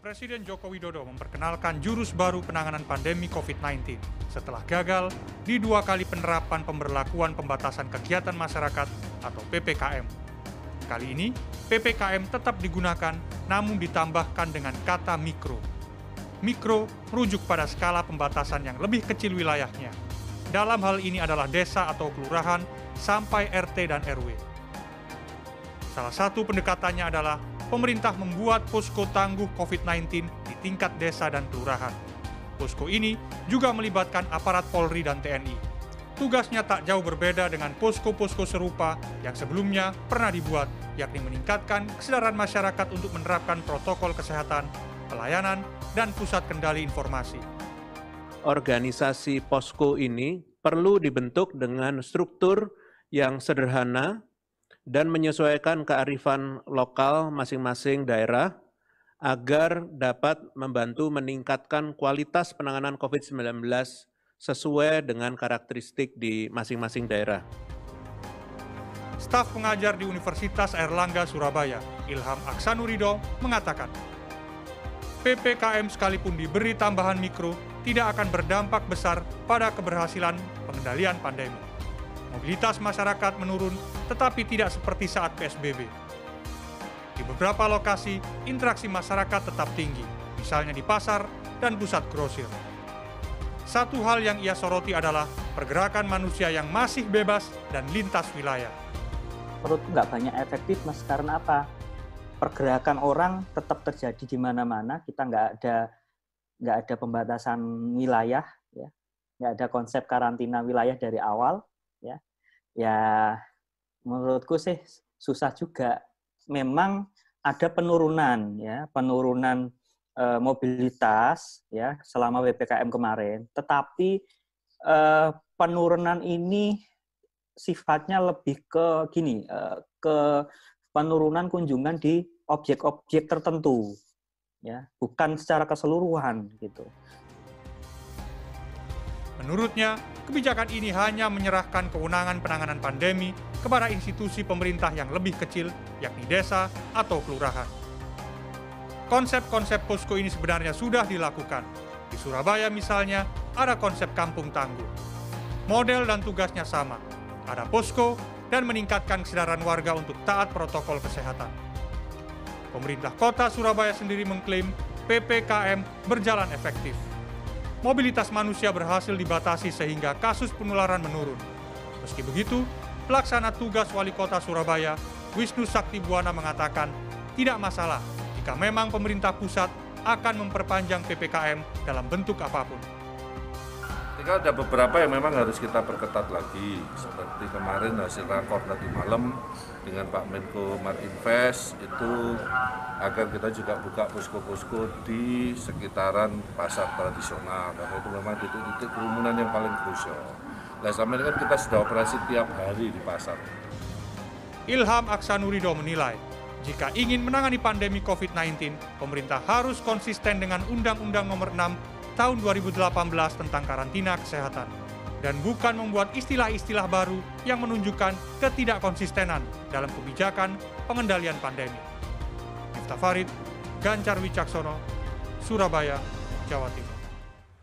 Presiden Joko Widodo memperkenalkan jurus baru penanganan pandemi COVID-19 setelah gagal di dua kali penerapan pemberlakuan pembatasan kegiatan masyarakat atau PPKM. Kali ini, PPKM tetap digunakan namun ditambahkan dengan kata mikro. Mikro merujuk pada skala pembatasan yang lebih kecil wilayahnya. Dalam hal ini adalah desa atau kelurahan sampai RT dan RW. Salah satu pendekatannya adalah pemerintah membuat posko tangguh COVID-19 di tingkat desa dan kelurahan. Posko ini juga melibatkan aparat Polri dan TNI. Tugasnya tak jauh berbeda dengan posko-posko serupa yang sebelumnya pernah dibuat, yakni meningkatkan kesadaran masyarakat untuk menerapkan protokol kesehatan, pelayanan, dan pusat kendali informasi. Organisasi posko ini perlu dibentuk dengan struktur yang sederhana dan menyesuaikan kearifan lokal masing-masing daerah agar dapat membantu meningkatkan kualitas penanganan COVID-19 sesuai dengan karakteristik di masing-masing daerah. Staf pengajar di Universitas Airlangga Surabaya, Ilham Aksanurido, mengatakan, PPKM sekalipun diberi tambahan mikro tidak akan berdampak besar pada keberhasilan pengendalian pandemi. Mobilitas masyarakat menurun, tetapi tidak seperti saat PSBB. Di beberapa lokasi, interaksi masyarakat tetap tinggi, misalnya di pasar dan pusat grosir. Satu hal yang ia soroti adalah pergerakan manusia yang masih bebas dan lintas wilayah. Menurut nggak banyak efektif, mas. Karena apa? Pergerakan orang tetap terjadi di mana-mana. Kita nggak ada nggak ada pembatasan wilayah, ya, nggak ada konsep karantina wilayah dari awal ya. Ya menurutku sih susah juga. Memang ada penurunan ya penurunan e, mobilitas ya selama ppkm kemarin. Tetapi e, penurunan ini sifatnya lebih ke gini e, ke penurunan kunjungan di objek-objek tertentu ya bukan secara keseluruhan gitu. Menurutnya, kebijakan ini hanya menyerahkan kewenangan penanganan pandemi kepada institusi pemerintah yang lebih kecil, yakni desa atau kelurahan. Konsep-konsep posko ini sebenarnya sudah dilakukan. Di Surabaya misalnya, ada konsep kampung tangguh. Model dan tugasnya sama. Ada posko dan meningkatkan kesadaran warga untuk taat protokol kesehatan. Pemerintah kota Surabaya sendiri mengklaim PPKM berjalan efektif mobilitas manusia berhasil dibatasi sehingga kasus penularan menurun. Meski begitu, pelaksana tugas wali kota Surabaya, Wisnu Sakti Buana mengatakan, tidak masalah jika memang pemerintah pusat akan memperpanjang PPKM dalam bentuk apa pun. Tinggal ada beberapa yang memang harus kita perketat lagi, seperti kemarin hasil rakor tadi malam dengan Pak Menko Marinvest itu agar kita juga buka posko-posko di sekitaran pasar tradisional karena itu memang titik-titik kerumunan yang paling krusial. Nah selama ini kan kita sudah operasi tiap hari di pasar. Ilham Aksanurido menilai, jika ingin menangani pandemi COVID-19, pemerintah harus konsisten dengan Undang-Undang Nomor 6 tahun 2018 tentang karantina kesehatan dan bukan membuat istilah-istilah baru yang menunjukkan ketidakkonsistenan dalam kebijakan pengendalian pandemi. Miftah Farid, Gancar Wicaksono, Surabaya, Jawa Timur.